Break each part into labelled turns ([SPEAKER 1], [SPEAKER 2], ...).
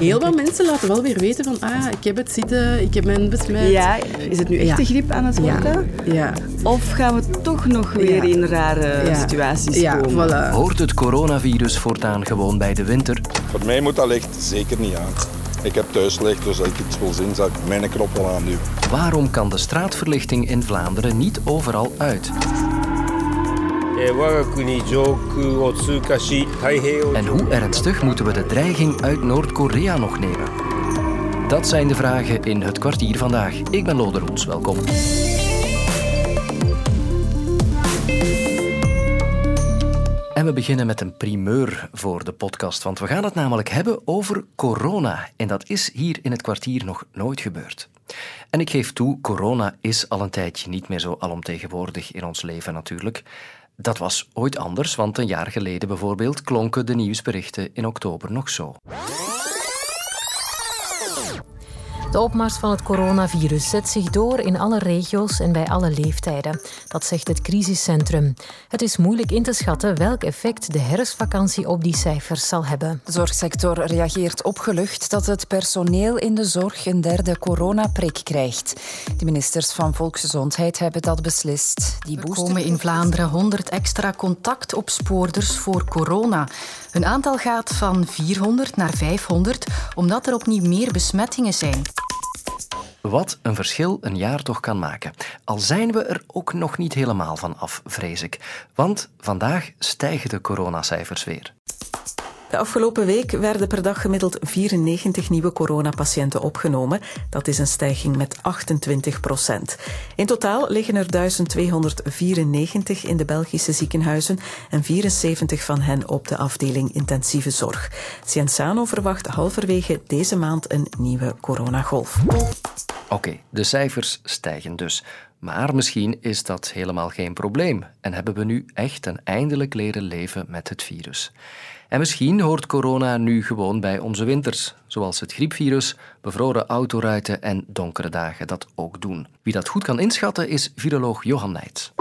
[SPEAKER 1] heel wat mensen laten wel weer weten van ah, ik heb het zitten, ik heb mijn besmet.
[SPEAKER 2] Ja, is het nu echt
[SPEAKER 1] Ja.
[SPEAKER 2] de griep aan het worden?
[SPEAKER 1] Ja,
[SPEAKER 2] Of gaan we toch nog weer
[SPEAKER 1] Ja.
[SPEAKER 2] in rare
[SPEAKER 1] ja.
[SPEAKER 2] situaties
[SPEAKER 1] ja,
[SPEAKER 2] komen?
[SPEAKER 1] voilà.
[SPEAKER 3] Hoort het coronavirus voortaan gewoon bij de winter?
[SPEAKER 4] Voor mij moet dat licht zeker niet aan. Ik heb thuislicht, dus als ik iets wil zien, zal ik mijn knop wel aanduwen.
[SPEAKER 3] Waarom kan de straatverlichting in Vlaanderen niet overal uit? En hoe ernstig moeten we de dreiging uit Noord-Korea nog nemen? Dat zijn de vragen in het kwartier vandaag. Ik ben Lode Roels, welkom. En we beginnen met een primeur voor de podcast, want we gaan het namelijk hebben over corona. En dat is hier in het kwartier nog nooit gebeurd. En ik geef toe, corona is al een tijdje niet meer zo alomtegenwoordig in ons leven natuurlijk. Dat was ooit anders, want een jaar geleden bijvoorbeeld klonken de nieuwsberichten in oktober nog zo.
[SPEAKER 5] De opmars van het coronavirus zet zich door in alle regio's en bij alle leeftijden. Dat zegt het crisiscentrum. Het is moeilijk in te schatten welk effect de herfstvakantie op die cijfers zal hebben.
[SPEAKER 6] De zorgsector reageert opgelucht dat het personeel in de zorg een derde coronaprik krijgt. De ministers van Volksgezondheid hebben dat beslist. Die
[SPEAKER 7] Er komen in Vlaanderen 100 extra contactopspoorders voor corona. Hun aantal gaat van 400 naar 500, omdat er opnieuw meer besmettingen zijn.
[SPEAKER 3] Wat een verschil een jaar toch kan maken. Al zijn we er ook nog niet helemaal van af, vrees ik. Want vandaag stijgen de coronacijfers weer.
[SPEAKER 8] De afgelopen week werden per dag gemiddeld 94 nieuwe coronapatiënten opgenomen. Dat is een stijging met 28 procent. In totaal liggen er 1294 in de Belgische ziekenhuizen en 74 van hen op de afdeling intensieve zorg. Cienzano verwacht halverwege deze maand een nieuwe coronagolf.
[SPEAKER 3] Oké, de cijfers stijgen dus. Maar misschien is dat helemaal geen probleem en hebben we nu echt een eindelijk leren leven met het virus. En misschien hoort corona nu gewoon bij onze winters, zoals het griepvirus, bevroren autoruiten en donkere dagen dat ook doen. Wie dat goed kan inschatten is viroloog Johan Nijts.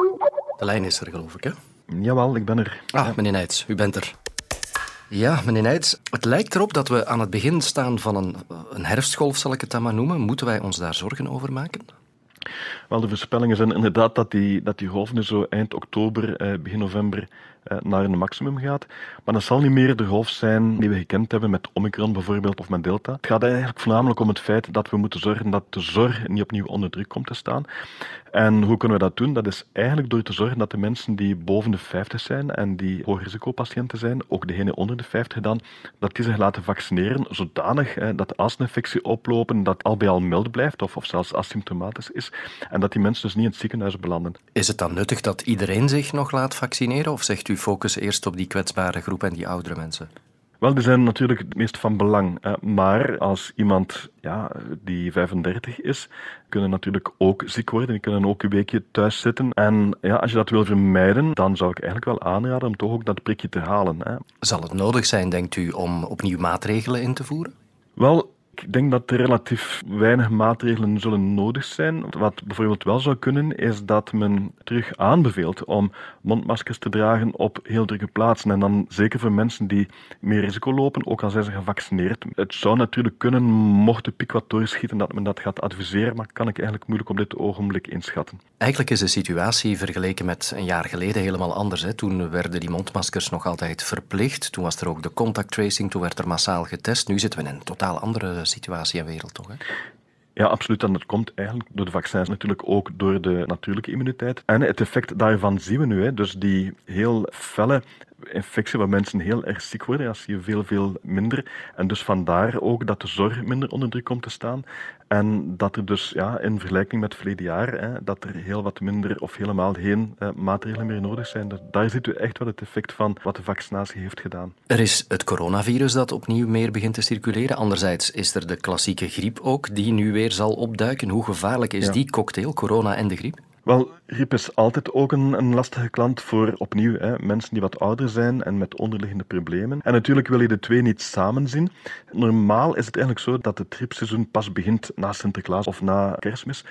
[SPEAKER 3] De lijn is er, geloof ik, hè?
[SPEAKER 9] Jawel, ik ben er.
[SPEAKER 3] Ah, meneer Nijts, u bent er. Ja, meneer Nijts, het lijkt erop dat we aan het begin staan van een, een herfstgolf, zal ik het dan maar noemen. Moeten wij ons daar zorgen over maken?
[SPEAKER 9] Wel, de voorspellingen zijn inderdaad dat die, dat die golf nu zo eind oktober, eh, begin november naar een maximum gaat. Maar dat zal niet meer de golf zijn die we gekend hebben met Omicron bijvoorbeeld of met Delta. Het gaat eigenlijk voornamelijk om het feit dat we moeten zorgen dat de zorg niet opnieuw onder druk komt te staan. En hoe kunnen we dat doen? Dat is eigenlijk door te zorgen dat de mensen die boven de 50 zijn en die hoogrisicopatiënten zijn, ook degenen onder de 50 dan, dat die zich laten vaccineren zodanig eh, dat een infectie oplopen, dat al bij al mild blijft of, of zelfs asymptomatisch is. En dat die mensen dus niet in het ziekenhuis belanden.
[SPEAKER 3] Is het dan nuttig dat iedereen zich nog laat vaccineren? Of zegt u focus eerst op die kwetsbare groep en die oudere mensen?
[SPEAKER 9] Wel, die zijn natuurlijk het meest van belang. Maar als iemand ja, die 35 is, kunnen natuurlijk ook ziek worden. Die kunnen ook een weekje thuis zitten. En ja, als je dat wil vermijden, dan zou ik eigenlijk wel aanraden om toch ook dat prikje te halen. Hè.
[SPEAKER 3] Zal het nodig zijn, denkt u, om opnieuw maatregelen in te voeren?
[SPEAKER 9] Wel, ik denk dat er relatief weinig maatregelen zullen nodig zijn. Wat bijvoorbeeld wel zou kunnen, is dat men terug aanbeveelt om mondmaskers te dragen op heel drukke plaatsen. En dan zeker voor mensen die meer risico lopen, ook al zijn ze gevaccineerd. Het zou natuurlijk kunnen, mocht de piek wat doorschieten, dat men dat gaat adviseren, maar kan ik eigenlijk moeilijk op dit ogenblik inschatten.
[SPEAKER 3] Eigenlijk is de situatie vergeleken met een jaar geleden helemaal anders. Hè? Toen werden die mondmaskers nog altijd verplicht. Toen was er ook de contact tracing, toen werd er massaal getest. Nu zitten we in een totaal andere situatie en wereld, toch? Hè?
[SPEAKER 9] Ja, absoluut. En dat komt eigenlijk door de vaccins, natuurlijk ook door de natuurlijke immuniteit. En het effect daarvan zien we nu. Hè. Dus die heel felle infectie, waar mensen heel erg ziek worden, dat zie je veel, veel minder. En dus vandaar ook dat de zorg minder onder druk komt te staan. En dat er dus ja, in vergelijking met verleden jaar, hè, dat er heel wat minder of helemaal geen eh, maatregelen meer nodig zijn. Dus daar ziet u echt wel het effect van wat de vaccinatie heeft gedaan.
[SPEAKER 3] Er is het coronavirus dat opnieuw meer begint te circuleren. Anderzijds is er de klassieke griep ook, die nu weer zal opduiken. Hoe gevaarlijk is
[SPEAKER 9] Ja.
[SPEAKER 3] die cocktail, corona en de griep?
[SPEAKER 9] Wel, griep is altijd ook een, een lastige klant voor opnieuw hè, mensen die wat ouder zijn en met onderliggende problemen. En natuurlijk wil je de twee niet samen zien. Normaal is het eigenlijk zo dat het griepseizoen pas begint na Sinterklaas of na Kerstmis.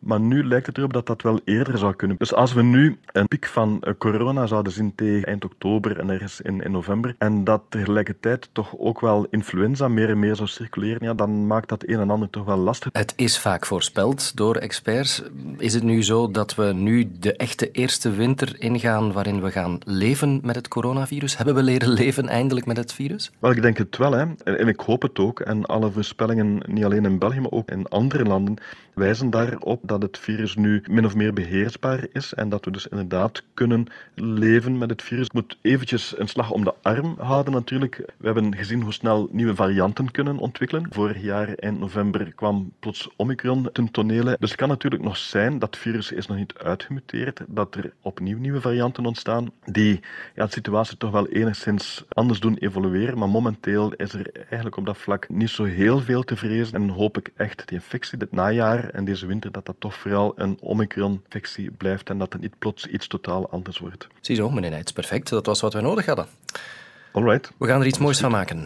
[SPEAKER 9] Maar nu lijkt het erop dat dat wel eerder zou kunnen. Dus als we nu een piek van eh, corona zouden zien tegen eind oktober en ergens in, in november, en dat tegelijkertijd toch ook wel influenza meer en meer zou circuleren, ja, dan maakt dat een en ander toch wel lastig.
[SPEAKER 3] Het is vaak voorspeld door experts. Is het nu zo dat we nu de echte eerste winter ingaan waarin we gaan leven met het coronavirus? Hebben we leren leven eindelijk met het virus?
[SPEAKER 9] Wel, ik denk het wel, hè. En ik hoop het ook. En alle voorspellingen, niet alleen in België, maar ook in andere landen, wijzen daarop dat het virus nu min of meer beheersbaar is en dat we dus inderdaad kunnen leven met het virus. Ik moet eventjes een slag om de arm houden natuurlijk. We hebben gezien hoe snel nieuwe varianten kunnen ontwikkelen. Vorig jaar, eind november, kwam plots Omicron ten tonele. Dus het kan natuurlijk nog zijn dat het virus is nog niet uitgemuteerd, dat er opnieuw nieuwe varianten ontstaan die ja, de situatie toch wel enigszins anders doen evolueren. Maar momenteel is er eigenlijk op dat vlak niet zo heel veel te vrezen en hoop ik echt die infectie dit najaar en deze winter dat dat toch vooral een Omicron-infectie blijft en dat het niet plots iets totaal anders wordt.
[SPEAKER 3] Ziezo, meneer Nijts, perfect. Dat was wat we nodig hadden.
[SPEAKER 9] Alright.
[SPEAKER 3] We gaan er iets moois van maken.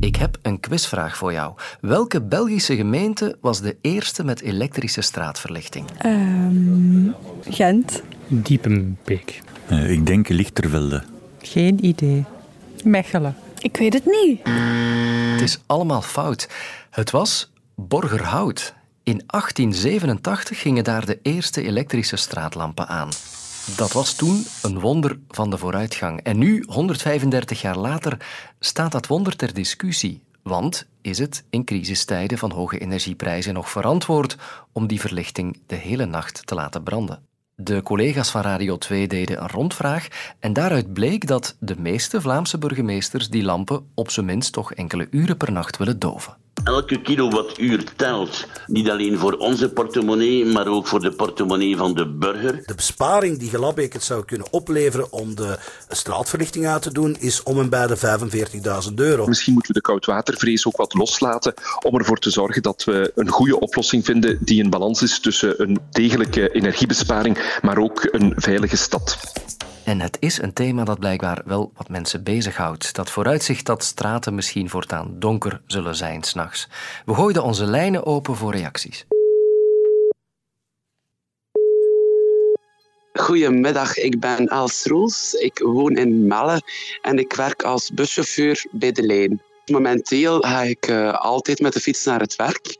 [SPEAKER 3] Ik heb een quizvraag voor jou. Welke Belgische gemeente was de eerste met elektrische straatverlichting?
[SPEAKER 2] Um, Gent.
[SPEAKER 10] Diepenbeek.
[SPEAKER 11] Uh, ik denk Lichtervelde.
[SPEAKER 12] Geen idee. Mechelen.
[SPEAKER 13] Ik weet het niet.
[SPEAKER 3] Is allemaal fout. Het was Borgerhout. In 1887 gingen daar de eerste elektrische straatlampen aan. Dat was toen een wonder van de vooruitgang. En nu, 135 jaar later, staat dat wonder ter discussie. Want is het in crisistijden van hoge energieprijzen nog verantwoord om die verlichting de hele nacht te laten branden? De collega's van Radio 2 deden een rondvraag en daaruit bleek dat de meeste Vlaamse burgemeesters die lampen op zijn minst toch enkele uren per nacht willen doven.
[SPEAKER 14] Elke kilowattuur telt. Niet alleen voor onze portemonnee, maar ook voor de portemonnee van de burger.
[SPEAKER 15] De besparing die Gelabbeek het zou kunnen opleveren om de straatverlichting uit te doen, is om en bij de 45.000 euro.
[SPEAKER 16] Misschien moeten we de koudwatervrees ook wat loslaten om ervoor te zorgen dat we een goede oplossing vinden die in balans is tussen een degelijke energiebesparing, maar ook een veilige stad.
[SPEAKER 3] En het is een thema dat blijkbaar wel wat mensen bezighoudt. Dat vooruitzicht dat straten misschien voortaan donker zullen zijn s'nachts. We gooiden onze lijnen open voor reacties.
[SPEAKER 17] Goedemiddag, ik ben Els Roos. Ik woon in Melle en ik werk als buschauffeur bij de lijn. Momenteel ga ik uh, altijd met de fiets naar het werk.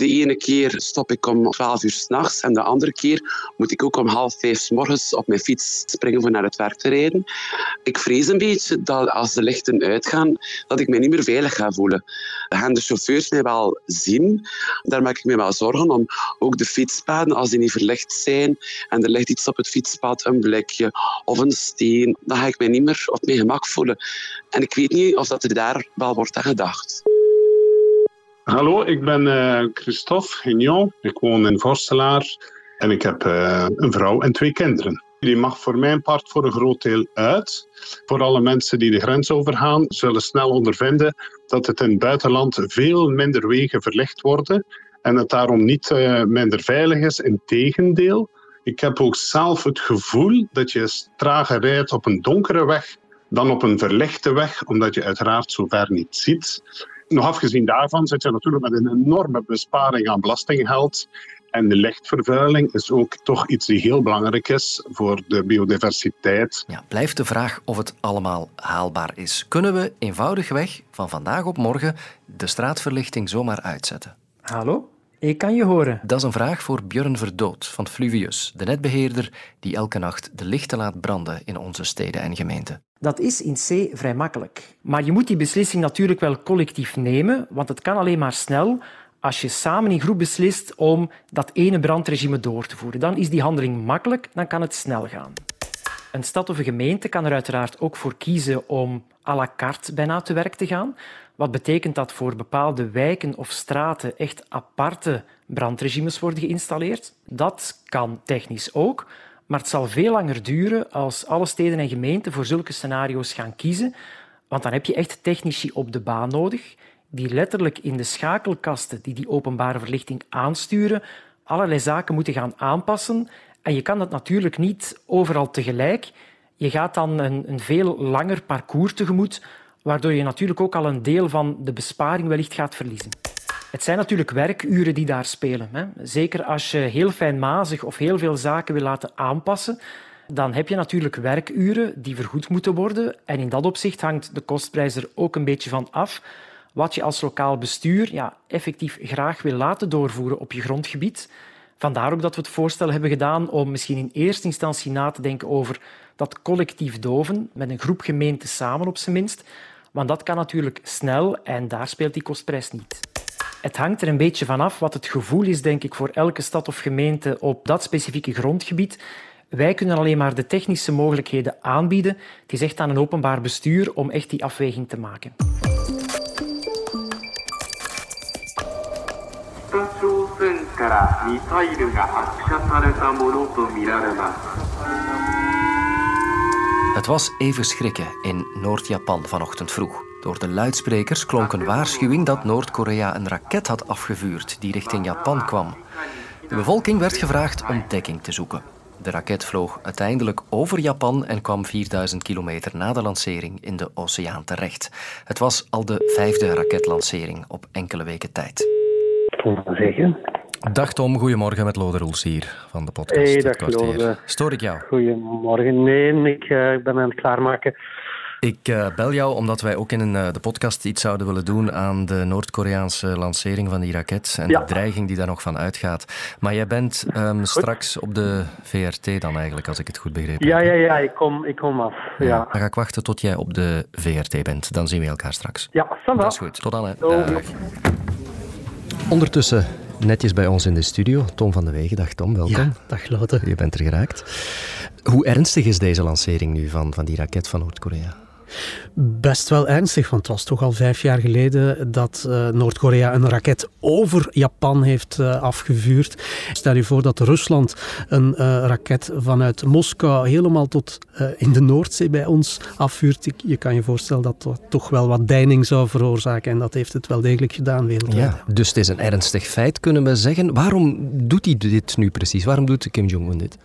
[SPEAKER 17] De ene keer stop ik om 12 uur s'nachts en de andere keer moet ik ook om half vijf s morgens op mijn fiets springen voor naar het werk te rijden. Ik vrees een beetje dat als de lichten uitgaan, dat ik mij niet meer veilig ga voelen. Gaan de chauffeurs mij wel zien? Daar maak ik me wel zorgen om. Ook de fietspaden, als die niet verlicht zijn en er ligt iets op het fietspad, een blikje of een steen, dan ga ik mij niet meer op mijn gemak voelen. En ik weet niet of dat er daar wel wordt aan gedacht.
[SPEAKER 18] Hallo, ik ben uh, Christophe Gignon. Ik woon in Vorstelaar en ik heb uh, een vrouw en twee kinderen. Die mag voor mijn part voor een groot deel uit. Voor alle mensen die de grens overgaan, zullen snel ondervinden dat het in het buitenland veel minder wegen verlicht worden en het daarom niet uh, minder veilig is. Integendeel, ik heb ook zelf het gevoel dat je trager rijdt op een donkere weg dan op een verlichte weg, omdat je uiteraard zo ver niet ziet. Nog afgezien daarvan zit je natuurlijk met een enorme besparing aan belastinggeld. En de lichtvervuiling is ook toch iets die heel belangrijk is voor de biodiversiteit.
[SPEAKER 3] Ja, blijft de vraag of het allemaal haalbaar is. Kunnen we eenvoudigweg van vandaag op morgen de straatverlichting zomaar uitzetten?
[SPEAKER 19] Hallo? Ik kan je horen.
[SPEAKER 3] Dat is een vraag voor Björn Verdood van Fluvius, de netbeheerder die elke nacht de lichten laat branden in onze steden en gemeenten.
[SPEAKER 19] Dat is in C vrij makkelijk. Maar je moet die beslissing natuurlijk wel collectief nemen, want het kan alleen maar snel als je samen in groep beslist om dat ene brandregime door te voeren. Dan is die handeling makkelijk, dan kan het snel gaan. Een stad of een gemeente kan er uiteraard ook voor kiezen om à la carte bijna te werk te gaan. Wat betekent dat voor bepaalde wijken of straten echt aparte brandregimes worden geïnstalleerd? Dat kan technisch ook, maar het zal veel langer duren als alle steden en gemeenten voor zulke scenario's gaan kiezen, want dan heb je echt technici op de baan nodig die letterlijk in de schakelkasten die die openbare verlichting aansturen allerlei zaken moeten gaan aanpassen. En je kan dat natuurlijk niet overal tegelijk. Je gaat dan een, een veel langer parcours tegemoet waardoor je natuurlijk ook al een deel van de besparing wellicht gaat verliezen. Het zijn natuurlijk werkuren die daar spelen. Hè. Zeker als je heel fijnmazig of heel veel zaken wil laten aanpassen, dan heb je natuurlijk werkuren die vergoed moeten worden. En in dat opzicht hangt de kostprijs er ook een beetje van af wat je als lokaal bestuur ja, effectief graag wil laten doorvoeren op je grondgebied. Vandaar ook dat we het voorstel hebben gedaan om misschien in eerste instantie na te denken over dat collectief doven, met een groep gemeenten samen op zijn minst. Want dat kan natuurlijk snel en daar speelt die kostprijs niet. Het hangt er een beetje vanaf wat het gevoel is, denk ik, voor elke stad of gemeente op dat specifieke grondgebied. Wij kunnen alleen maar de technische mogelijkheden aanbieden. Het is echt aan een openbaar bestuur om echt die afweging te maken.
[SPEAKER 3] Het was even schrikken in Noord-Japan vanochtend vroeg. Door de luidsprekers klonk een waarschuwing dat Noord-Korea een raket had afgevuurd die richting Japan kwam. De bevolking werd gevraagd om dekking te zoeken. De raket vloog uiteindelijk over Japan en kwam 4000 kilometer na de lancering in de oceaan terecht. Het was al de vijfde raketlancering op enkele weken tijd.
[SPEAKER 10] zeggen.
[SPEAKER 3] Dag Tom, goedemorgen met Lode Roels hier van de podcast.
[SPEAKER 10] Hey, dag Lode.
[SPEAKER 3] Stoor ik jou?
[SPEAKER 10] Goedemorgen. Nee, ik uh, ben aan het klaarmaken.
[SPEAKER 3] Ik uh, bel jou omdat wij ook in een, uh, de podcast iets zouden willen doen aan de Noord-Koreaanse lancering van die raket en ja. de dreiging die daar nog van uitgaat. Maar jij bent um, straks op de VRT dan eigenlijk, als ik het goed begrepen
[SPEAKER 10] ja, heb. Ja, ja, ik kom, ik kom af. Ja. ja.
[SPEAKER 3] Dan ga ik wachten tot jij op de VRT bent. Dan zien we elkaar straks.
[SPEAKER 10] Ja, vandaag.
[SPEAKER 3] Dat is goed. Tot dan. Hè. Ondertussen netjes bij ons in de studio. Tom van de Wegen, dag Tom, welkom.
[SPEAKER 13] Ja, dag Lotte.
[SPEAKER 3] Je bent er geraakt. Hoe ernstig is deze lancering nu van, van die raket van Noord-Korea?
[SPEAKER 13] Best wel ernstig, want het was toch al vijf jaar geleden dat uh, Noord-Korea een raket over Japan heeft uh, afgevuurd. Stel je voor dat Rusland een uh, raket vanuit Moskou helemaal tot in de Noordzee bij ons afvuurt. Je kan je voorstellen dat dat toch wel wat deining zou veroorzaken en dat heeft het wel degelijk gedaan wereldwijd.
[SPEAKER 3] Ja, dus het is een ernstig feit, kunnen we zeggen. Waarom doet hij dit nu precies? Waarom doet Kim Jong-un dit?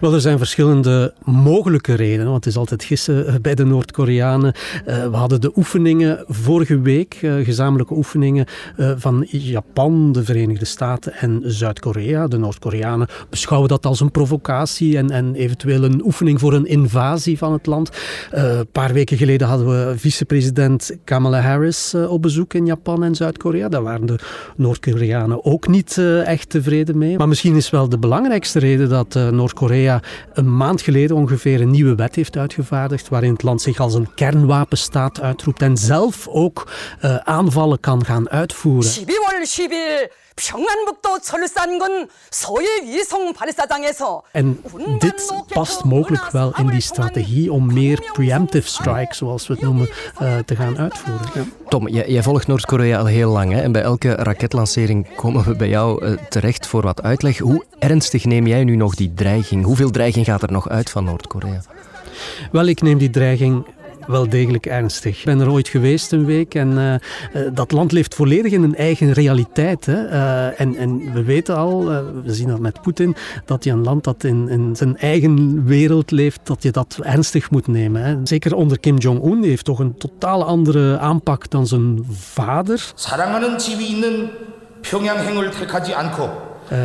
[SPEAKER 13] Wel, er zijn verschillende mogelijke redenen, want het is altijd gissen bij de Noord-Koreanen. Uh, we hadden de oefeningen vorige week, uh, gezamenlijke oefeningen uh, van Japan, de Verenigde Staten en Zuid-Korea. De Noord-Koreanen beschouwen dat als een provocatie en, en, eventueel een oefening voor een invasie van het land. een paar weken geleden hadden we vicepresident Kamala Harris op bezoek in Japan en Zuid-Korea. Daar waren de Noord-Koreanen ook niet echt tevreden mee. Maar misschien is wel de belangrijkste reden dat Noord-Korea een maand geleden ongeveer een nieuwe wet heeft uitgevaardigd waarin het land zich als een kernwapenstaat uitroept en zelf ook uh, aanvallen kan gaan uitvoeren. 12월 10일 평안북도 철산군 서해 발사장에서 En dit past mogelijk wel in die strategie om meer preemptive strikes, zoals we het noemen, uh, te gaan uitvoeren. Ja.
[SPEAKER 3] Tom, jij, jij volgt Noord-Korea al heel lang hè? en bij elke raketlancering komen we bij jou uh, terecht voor wat uitleg. Hoe ernstig neem jij nu nog die dreiging? Hoeveel dreiging gaat er nog uit van Noord-Korea?
[SPEAKER 13] Wel, ik neem die dreiging wel degelijk ernstig. Ik ben er ooit geweest een week en uh, dat land leeft volledig in een eigen realiteit. Hè. Uh, en, en, we weten al, we zien dat met Poetin, dat je een land dat in, in, zijn eigen wereld leeft, dat je dat ernstig moet nemen. Hè. Zeker onder Kim Jong-un, die heeft toch een totaal andere aanpak dan zijn vader. 사랑하는 집이 있는 평양행을 택하지 않고 uh,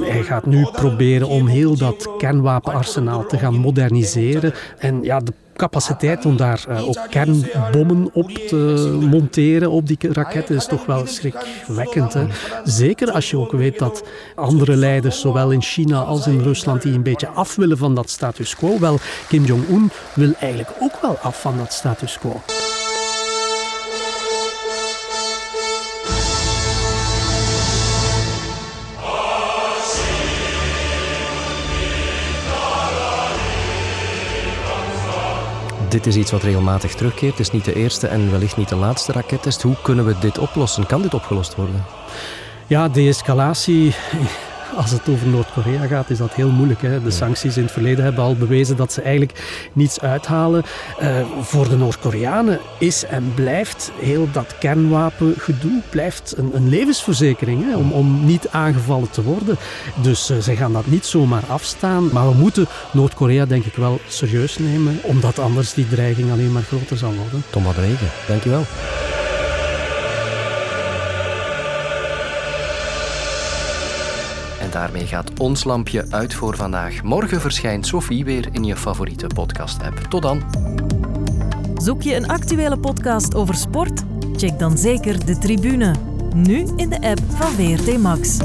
[SPEAKER 13] hij gaat nu proberen om heel dat kernwapenarsenaal te gaan moderniseren. En ja, de capaciteit om daar uh, ook kernbommen op te monteren op die raketten is toch wel schrikwekkend. Hè? Zeker als je ook weet dat andere leiders, zowel in China als in Rusland, die een beetje af willen van dat status quo. Wel, Kim Jong-un wil eigenlijk ook wel af van dat status quo.
[SPEAKER 3] Dit is iets wat regelmatig terugkeert. Het is niet de eerste en wellicht niet de laatste rakettest. Hoe kunnen we dit oplossen? Kan dit opgelost worden?
[SPEAKER 13] Ja, de-escalatie als het over Noord-Korea gaat, is dat heel moeilijk. Hè? De sancties in het verleden hebben al bewezen dat ze eigenlijk niets uithalen. Uh, voor de Noord-Koreanen is en blijft heel dat kernwapengedoe blijft een, een levensverzekering hè? Om, om niet aangevallen te worden. Dus uh, ze gaan dat niet zomaar afstaan. Maar we moeten Noord-Korea denk ik wel serieus nemen, omdat anders die dreiging alleen maar groter zal worden.
[SPEAKER 3] Tom Bregen, dankjewel. Daarmee gaat ons lampje uit voor vandaag. Morgen verschijnt Sophie weer in je favoriete podcast-app. Tot dan.
[SPEAKER 2] Zoek je een actuele podcast over sport? Check dan zeker de tribune. Nu in de app van VRT Max.